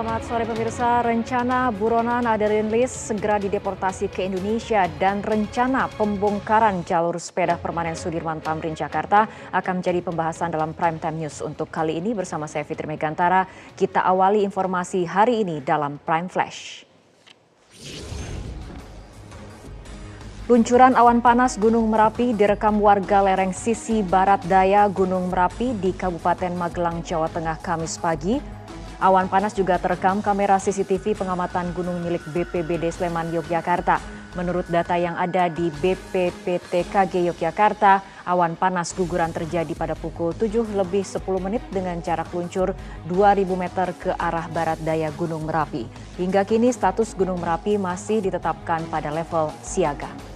Selamat sore pemirsa, rencana buronan Adeline Lis segera dideportasi ke Indonesia dan rencana pembongkaran jalur sepeda permanen Sudirman Tamrin Jakarta akan menjadi pembahasan dalam Prime Time News. Untuk kali ini bersama saya Fitri Megantara, kita awali informasi hari ini dalam Prime Flash. Luncuran awan panas Gunung Merapi direkam warga lereng sisi barat daya Gunung Merapi di Kabupaten Magelang, Jawa Tengah Kamis pagi. Awan panas juga terekam kamera CCTV pengamatan gunung milik BPBD Sleman, Yogyakarta. Menurut data yang ada di BPPTKG Yogyakarta, awan panas guguran terjadi pada pukul 7 lebih 10 menit dengan jarak luncur 2.000 meter ke arah barat daya Gunung Merapi. Hingga kini status Gunung Merapi masih ditetapkan pada level siaga.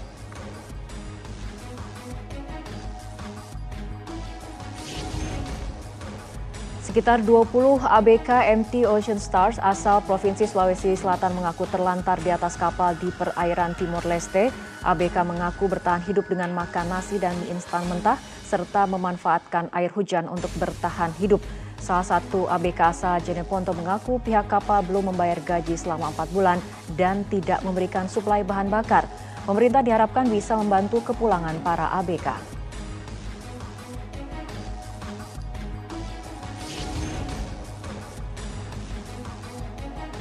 Sekitar 20 ABK MT Ocean Stars asal Provinsi Sulawesi Selatan mengaku terlantar di atas kapal di perairan Timur Leste. ABK mengaku bertahan hidup dengan makan nasi dan mie instan mentah serta memanfaatkan air hujan untuk bertahan hidup. Salah satu ABK asal Jeneponto mengaku pihak kapal belum membayar gaji selama 4 bulan dan tidak memberikan suplai bahan bakar. Pemerintah diharapkan bisa membantu kepulangan para ABK.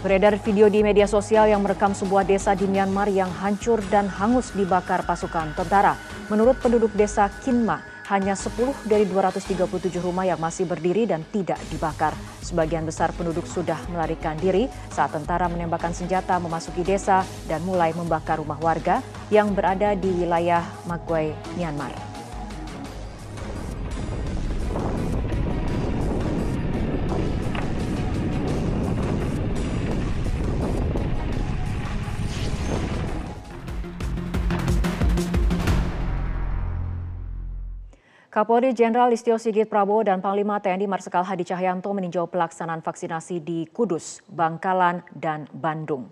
Beredar video di media sosial yang merekam sebuah desa di Myanmar yang hancur dan hangus dibakar pasukan tentara. Menurut penduduk desa Kinma, hanya 10 dari 237 rumah yang masih berdiri dan tidak dibakar. Sebagian besar penduduk sudah melarikan diri saat tentara menembakkan senjata memasuki desa dan mulai membakar rumah warga yang berada di wilayah Magway, Myanmar. Kapolri Jenderal Listio Sigit Prabowo dan Panglima TNI Marsikal Hadi Cahyanto meninjau pelaksanaan vaksinasi di Kudus, Bangkalan, dan Bandung.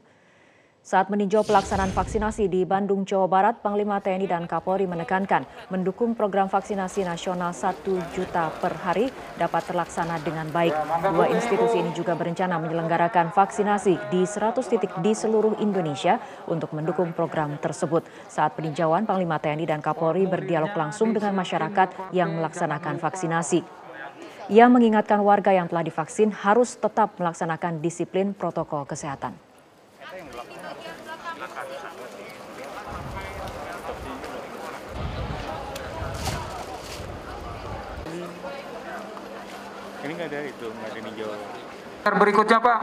Saat meninjau pelaksanaan vaksinasi di Bandung, Jawa Barat, Panglima TNI dan Kapolri menekankan mendukung program vaksinasi nasional 1 juta per hari dapat terlaksana dengan baik. Dua institusi ini juga berencana menyelenggarakan vaksinasi di 100 titik di seluruh Indonesia untuk mendukung program tersebut. Saat peninjauan, Panglima TNI dan Kapolri berdialog langsung dengan masyarakat yang melaksanakan vaksinasi. Ia mengingatkan warga yang telah divaksin harus tetap melaksanakan disiplin protokol kesehatan. Ini nggak ada itu, nggak ada ninjau. Berikutnya Pak.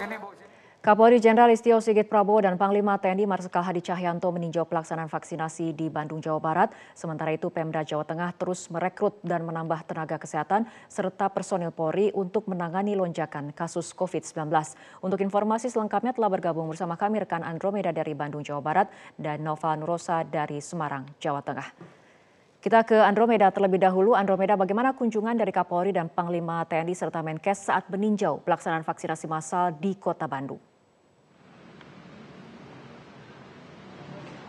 Ini Bu. Kapolri Jenderal Istio Sigit Prabowo dan Panglima TNI Marsikal Hadi Cahyanto meninjau pelaksanaan vaksinasi di Bandung, Jawa Barat. Sementara itu Pemda Jawa Tengah terus merekrut dan menambah tenaga kesehatan serta personil Polri untuk menangani lonjakan kasus COVID-19. Untuk informasi selengkapnya telah bergabung bersama kami rekan Andromeda dari Bandung, Jawa Barat dan Nova Nurosa dari Semarang, Jawa Tengah. Kita ke Andromeda terlebih dahulu. Andromeda, bagaimana kunjungan dari Kapolri dan Panglima TNI serta Menkes saat meninjau pelaksanaan vaksinasi massal di Kota Bandung?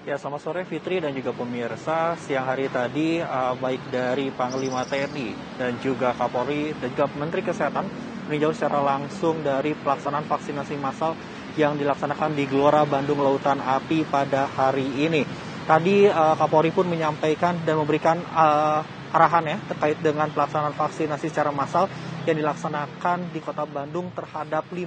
Ya, selamat sore Fitri dan juga pemirsa. Siang hari tadi, uh, baik dari Panglima TNI dan juga Kapolri dan juga Menteri Kesehatan meninjau secara langsung dari pelaksanaan vaksinasi massal yang dilaksanakan di Gelora Bandung Lautan Api pada hari ini. Tadi uh, Kapolri pun menyampaikan dan memberikan uh, arahan ya terkait dengan pelaksanaan vaksinasi secara massal yang dilaksanakan di Kota Bandung terhadap 5.000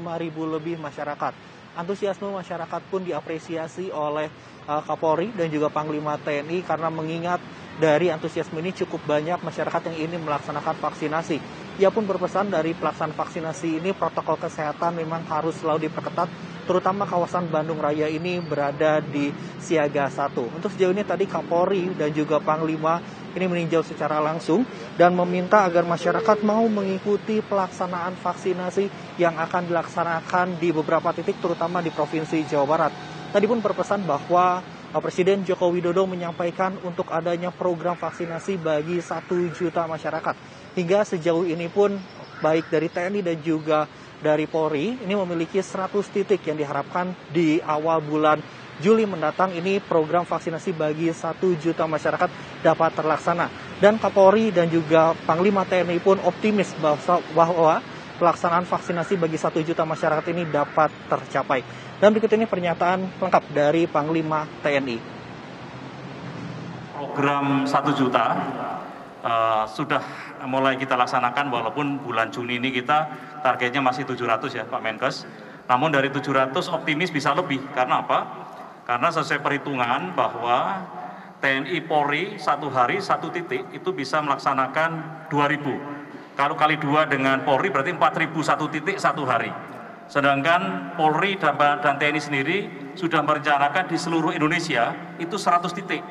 lebih masyarakat antusiasme masyarakat pun diapresiasi oleh uh, Kapolri dan juga Panglima TNI karena mengingat dari antusiasme ini cukup banyak masyarakat yang ingin melaksanakan vaksinasi. Ia pun berpesan dari pelaksanaan vaksinasi ini protokol kesehatan memang harus selalu diperketat terutama kawasan Bandung Raya ini berada di siaga satu. Untuk sejauh ini tadi Kapolri dan juga Panglima ini meninjau secara langsung dan meminta agar masyarakat mau mengikuti pelaksanaan vaksinasi yang akan dilaksanakan di beberapa titik terutama di Provinsi Jawa Barat. Tadi pun berpesan bahwa Presiden Joko Widodo menyampaikan untuk adanya program vaksinasi bagi satu juta masyarakat. Hingga sejauh ini pun baik dari TNI dan juga dari Polri ini memiliki 100 titik yang diharapkan di awal bulan Juli mendatang ini program vaksinasi bagi satu juta masyarakat dapat terlaksana. Dan Kapolri dan juga Panglima TNI pun optimis bahwa pelaksanaan vaksinasi bagi satu juta masyarakat ini dapat tercapai. Dan berikut ini pernyataan lengkap dari Panglima TNI. Program satu juta uh, sudah mulai kita laksanakan walaupun bulan Juni ini kita targetnya masih 700 ya Pak Menkes. Namun dari 700 optimis bisa lebih. Karena apa? Karena sesuai perhitungan bahwa TNI Polri satu hari satu titik itu bisa melaksanakan 2000. Kalau kali dua dengan Polri berarti 4000 satu titik satu hari. Sedangkan Polri dan, dan TNI sendiri sudah merencanakan di seluruh Indonesia itu 100 titik.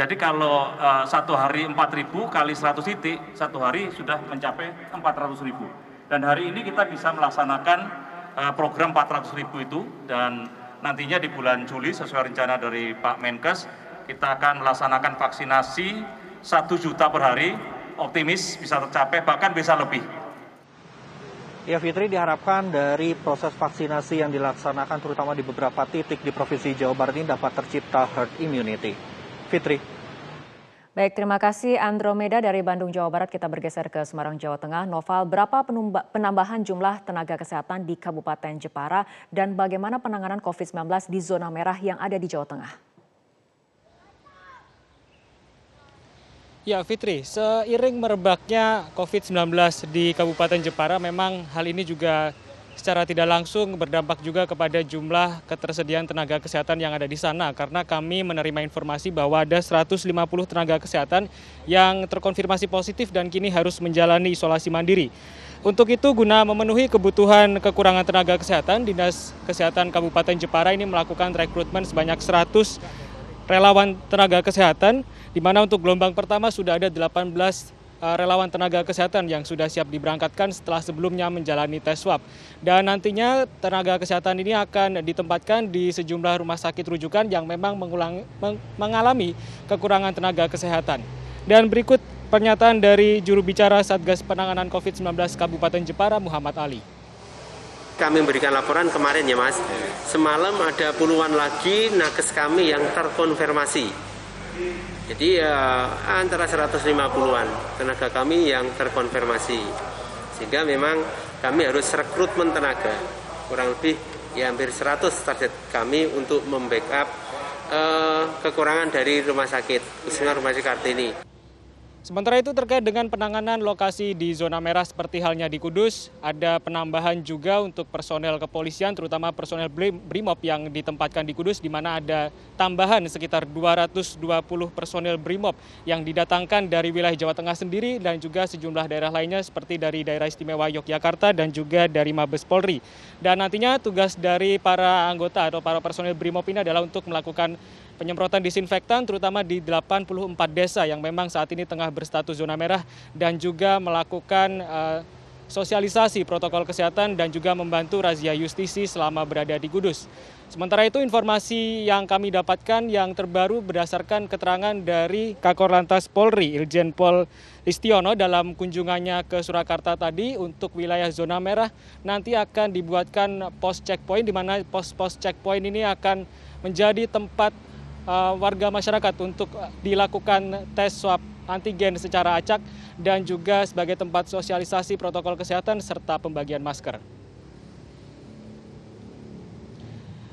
Jadi kalau uh, satu hari 4.000 kali 100 titik, satu hari sudah mencapai 400.000. Dan hari ini kita bisa melaksanakan uh, program 400.000 itu dan nantinya di bulan Juli sesuai rencana dari Pak Menkes kita akan melaksanakan vaksinasi 1 juta per hari, optimis bisa tercapai bahkan bisa lebih. Ya Fitri diharapkan dari proses vaksinasi yang dilaksanakan terutama di beberapa titik di Provinsi Jawa Barat ini dapat tercipta herd immunity. Fitri. Baik, terima kasih Andromeda dari Bandung, Jawa Barat. Kita bergeser ke Semarang, Jawa Tengah. Noval, berapa penambahan jumlah tenaga kesehatan di Kabupaten Jepara dan bagaimana penanganan COVID-19 di zona merah yang ada di Jawa Tengah? Ya Fitri, seiring merebaknya COVID-19 di Kabupaten Jepara memang hal ini juga secara tidak langsung berdampak juga kepada jumlah ketersediaan tenaga kesehatan yang ada di sana karena kami menerima informasi bahwa ada 150 tenaga kesehatan yang terkonfirmasi positif dan kini harus menjalani isolasi mandiri. Untuk itu guna memenuhi kebutuhan kekurangan tenaga kesehatan, Dinas Kesehatan Kabupaten Jepara ini melakukan rekrutmen sebanyak 100 relawan tenaga kesehatan di mana untuk gelombang pertama sudah ada 18 uh, relawan tenaga kesehatan yang sudah siap diberangkatkan setelah sebelumnya menjalani tes swab. Dan nantinya tenaga kesehatan ini akan ditempatkan di sejumlah rumah sakit rujukan yang memang mengulang, meng, mengalami kekurangan tenaga kesehatan. Dan berikut pernyataan dari juru bicara Satgas Penanganan COVID-19 Kabupaten Jepara Muhammad Ali kami memberikan laporan kemarin ya mas semalam ada puluhan lagi nakes kami yang terkonfirmasi jadi ya antara 150-an tenaga kami yang terkonfirmasi. Sehingga memang kami harus rekrutmen tenaga. Kurang lebih ya hampir 100 target kami untuk membackup uh, kekurangan dari rumah sakit, khususnya rumah sakit Kartini. Sementara itu terkait dengan penanganan lokasi di zona merah seperti halnya di Kudus, ada penambahan juga untuk personel kepolisian terutama personel BRIMOB yang ditempatkan di Kudus di mana ada tambahan sekitar 220 personel BRIMOB yang didatangkan dari wilayah Jawa Tengah sendiri dan juga sejumlah daerah lainnya seperti dari daerah istimewa Yogyakarta dan juga dari Mabes Polri. Dan nantinya tugas dari para anggota atau para personel BRIMOB ini adalah untuk melakukan penyemprotan disinfektan terutama di 84 desa yang memang saat ini tengah berstatus zona merah dan juga melakukan uh, sosialisasi protokol kesehatan dan juga membantu razia justisi selama berada di Kudus. Sementara itu informasi yang kami dapatkan yang terbaru berdasarkan keterangan dari Kakor Lantas Polri Iljen Pol Listiono dalam kunjungannya ke Surakarta tadi untuk wilayah zona merah nanti akan dibuatkan pos checkpoint di mana pos-pos checkpoint ini akan menjadi tempat uh, warga masyarakat untuk dilakukan tes swab antigen secara acak dan juga sebagai tempat sosialisasi protokol kesehatan serta pembagian masker.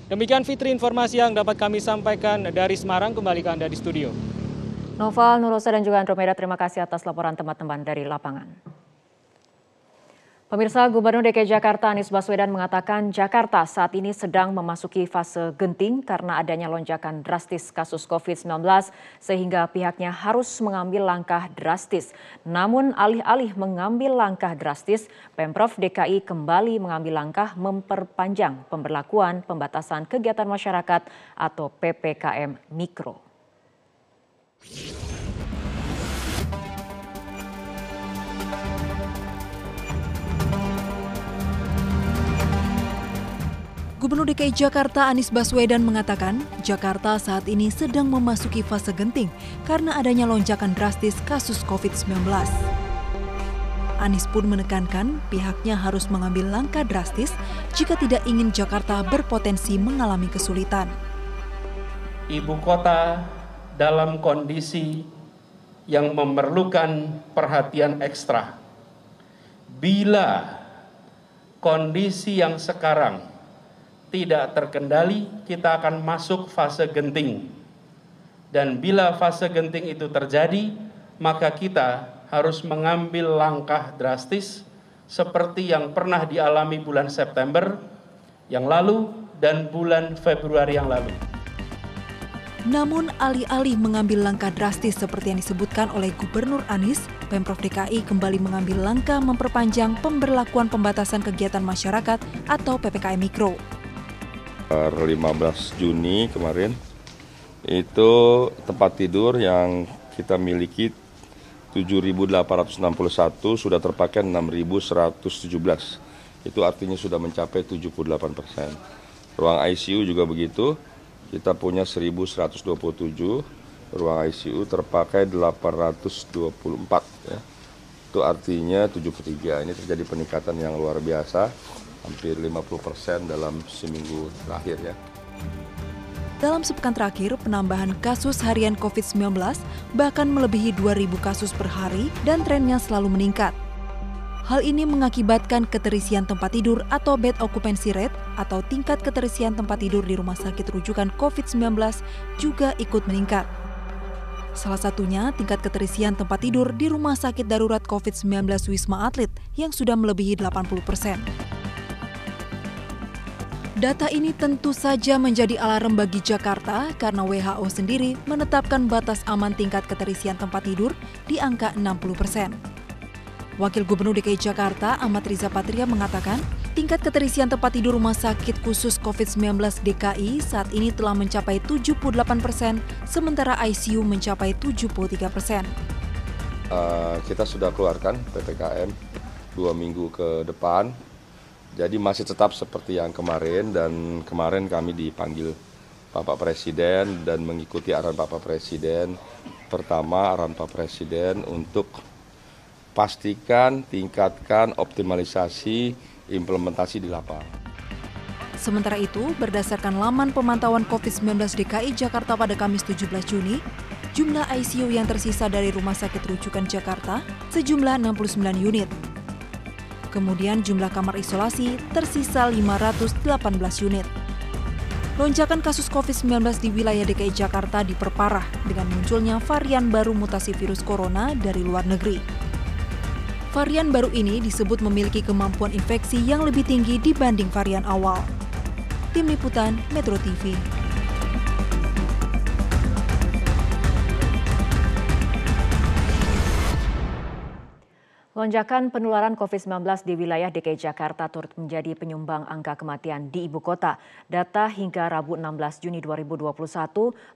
Demikian Fitri informasi yang dapat kami sampaikan dari Semarang kembali ke Anda di studio. Noval, Nurosa dan juga Andromeda terima kasih atas laporan teman-teman dari lapangan. Pemirsa Gubernur DKI Jakarta Anies Baswedan mengatakan Jakarta saat ini sedang memasuki fase genting karena adanya lonjakan drastis kasus COVID-19 sehingga pihaknya harus mengambil langkah drastis. Namun alih-alih mengambil langkah drastis, Pemprov DKI kembali mengambil langkah memperpanjang pemberlakuan pembatasan kegiatan masyarakat atau PPKM Mikro. Gubernur DKI Jakarta Anies Baswedan mengatakan, Jakarta saat ini sedang memasuki fase genting karena adanya lonjakan drastis kasus COVID-19. Anies pun menekankan pihaknya harus mengambil langkah drastis jika tidak ingin Jakarta berpotensi mengalami kesulitan. Ibu kota dalam kondisi yang memerlukan perhatian ekstra. Bila kondisi yang sekarang tidak terkendali, kita akan masuk fase genting. Dan bila fase genting itu terjadi, maka kita harus mengambil langkah drastis seperti yang pernah dialami bulan September yang lalu dan bulan Februari yang lalu. Namun alih-alih mengambil langkah drastis seperti yang disebutkan oleh Gubernur Anies, Pemprov DKI kembali mengambil langkah memperpanjang pemberlakuan pembatasan kegiatan masyarakat atau PPKM Mikro. Per 15 Juni kemarin itu tempat tidur yang kita miliki 7.861 sudah terpakai 6.117. Itu artinya sudah mencapai 78 persen. Ruang ICU juga begitu, kita punya 1127 ruang ICU terpakai 824 ya. Itu artinya 73. Ini terjadi peningkatan yang luar biasa, hampir 50% dalam seminggu terakhir ya. Dalam sepekan terakhir, penambahan kasus harian COVID-19 bahkan melebihi 2.000 kasus per hari dan trennya selalu meningkat. Hal ini mengakibatkan keterisian tempat tidur atau bed occupancy rate atau tingkat keterisian tempat tidur di rumah sakit rujukan COVID-19 juga ikut meningkat. Salah satunya tingkat keterisian tempat tidur di rumah sakit darurat COVID-19 Wisma Atlet yang sudah melebihi 80 persen. Data ini tentu saja menjadi alarm bagi Jakarta karena WHO sendiri menetapkan batas aman tingkat keterisian tempat tidur di angka 60 persen. Wakil Gubernur DKI Jakarta Ahmad Riza Patria mengatakan, tingkat keterisian tempat tidur rumah sakit khusus COVID-19 DKI saat ini telah mencapai 78 persen, sementara ICU mencapai 73 persen. Uh, kita sudah keluarkan PPKM dua minggu ke depan, jadi masih tetap seperti yang kemarin dan kemarin kami dipanggil Bapak Presiden dan mengikuti arahan Bapak Presiden. Pertama arahan Pak Presiden untuk pastikan, tingkatkan optimalisasi implementasi di lapangan. Sementara itu, berdasarkan laman pemantauan COVID-19 DKI Jakarta pada Kamis 17 Juni, jumlah ICU yang tersisa dari Rumah Sakit Rujukan Jakarta sejumlah 69 unit. Kemudian jumlah kamar isolasi tersisa 518 unit. Lonjakan kasus COVID-19 di wilayah DKI Jakarta diperparah dengan munculnya varian baru mutasi virus corona dari luar negeri. Varian baru ini disebut memiliki kemampuan infeksi yang lebih tinggi dibanding varian awal. Tim Liputan Metro TV. Lonjakan penularan COVID-19 di wilayah DKI Jakarta turut menjadi penyumbang angka kematian di ibu kota. Data hingga Rabu 16 Juni 2021,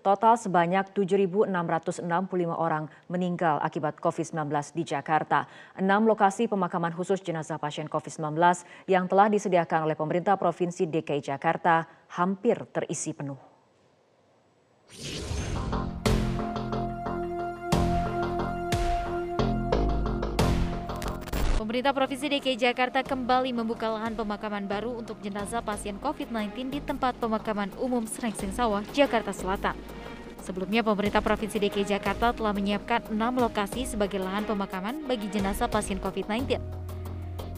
total sebanyak 7.665 orang meninggal akibat COVID-19 di Jakarta. Enam lokasi pemakaman khusus jenazah pasien COVID-19 yang telah disediakan oleh pemerintah Provinsi DKI Jakarta hampir terisi penuh. Pemerintah Provinsi DKI Jakarta kembali membuka lahan pemakaman baru untuk jenazah pasien COVID-19 di tempat pemakaman umum Srengseng Sawah, Jakarta Selatan. Sebelumnya, pemerintah Provinsi DKI Jakarta telah menyiapkan enam lokasi sebagai lahan pemakaman bagi jenazah pasien COVID-19.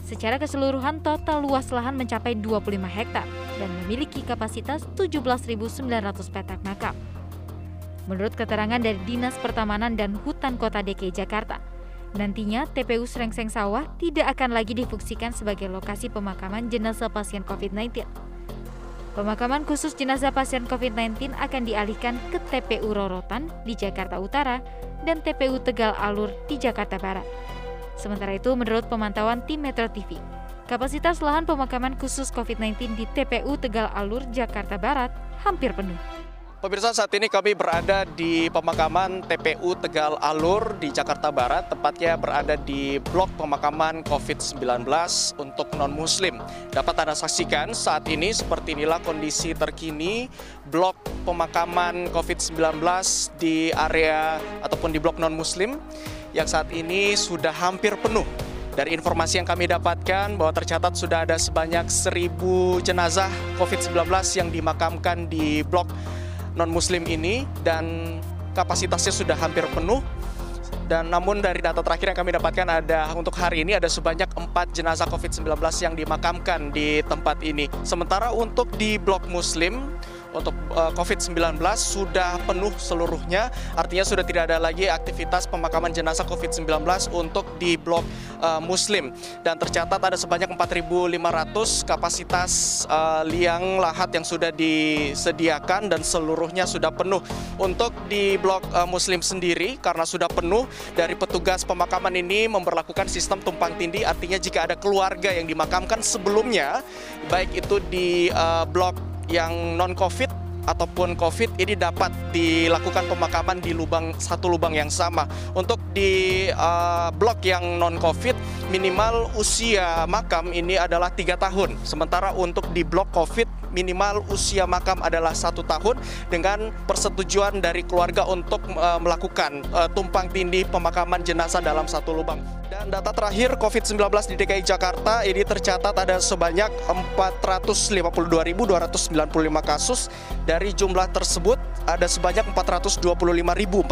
Secara keseluruhan, total luas lahan mencapai 25 hektar dan memiliki kapasitas 17.900 petak makam. Menurut keterangan dari Dinas Pertamanan dan Hutan Kota DKI Jakarta, Nantinya, TPU Srengseng Sawah tidak akan lagi difungsikan sebagai lokasi pemakaman jenazah pasien COVID-19. Pemakaman khusus jenazah pasien COVID-19 akan dialihkan ke TPU Rorotan di Jakarta Utara dan TPU Tegal Alur di Jakarta Barat. Sementara itu, menurut pemantauan tim Metro TV, kapasitas lahan pemakaman khusus COVID-19 di TPU Tegal Alur, Jakarta Barat hampir penuh. Pemirsa saat ini kami berada di pemakaman TPU Tegal Alur di Jakarta Barat, tepatnya berada di blok pemakaman COVID-19 untuk non-muslim. Dapat Anda saksikan saat ini seperti inilah kondisi terkini blok pemakaman COVID-19 di area ataupun di blok non-muslim yang saat ini sudah hampir penuh dari informasi yang kami dapatkan bahwa tercatat sudah ada sebanyak 1000 jenazah COVID-19 yang dimakamkan di blok non-muslim ini dan kapasitasnya sudah hampir penuh Dan namun dari data terakhir yang kami dapatkan ada untuk hari ini ada sebanyak 4 jenazah COVID-19 yang dimakamkan di tempat ini. Sementara untuk di blok muslim untuk uh, COVID-19 sudah penuh seluruhnya, artinya sudah tidak ada lagi aktivitas pemakaman jenazah COVID-19 untuk di blok uh, Muslim. Dan tercatat ada sebanyak 4.500 kapasitas uh, liang lahat yang sudah disediakan dan seluruhnya sudah penuh. Untuk di blok uh, Muslim sendiri, karena sudah penuh, dari petugas pemakaman ini memperlakukan sistem tumpang tindih, artinya jika ada keluarga yang dimakamkan sebelumnya, baik itu di uh, blok yang non covid ataupun COVID ini dapat dilakukan pemakaman di lubang satu lubang yang sama. Untuk di uh, blok yang non COVID minimal usia makam ini adalah tiga tahun. Sementara untuk di blok COVID minimal usia makam adalah satu tahun dengan persetujuan dari keluarga untuk uh, melakukan uh, tumpang tindih pemakaman jenazah dalam satu lubang. Dan data terakhir COVID-19 di DKI Jakarta ini tercatat ada sebanyak 452.295 kasus. Dari jumlah tersebut ada sebanyak 425.417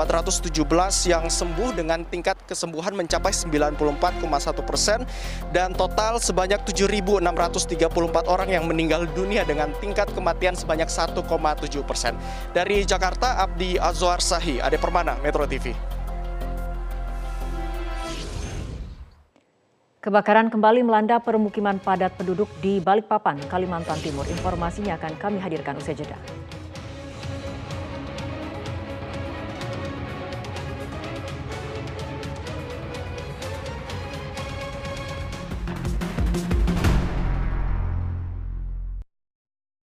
yang sembuh dengan tingkat kesembuhan mencapai 94,1 persen dan total sebanyak 7.634 orang yang meninggal dunia dengan tingkat kematian sebanyak 1,7 persen. Dari Jakarta, Abdi Azwar Sahi, Ade Permana, Metro TV. Kebakaran kembali melanda permukiman padat penduduk di Balikpapan, Kalimantan Timur. Informasinya akan kami hadirkan usai jeda.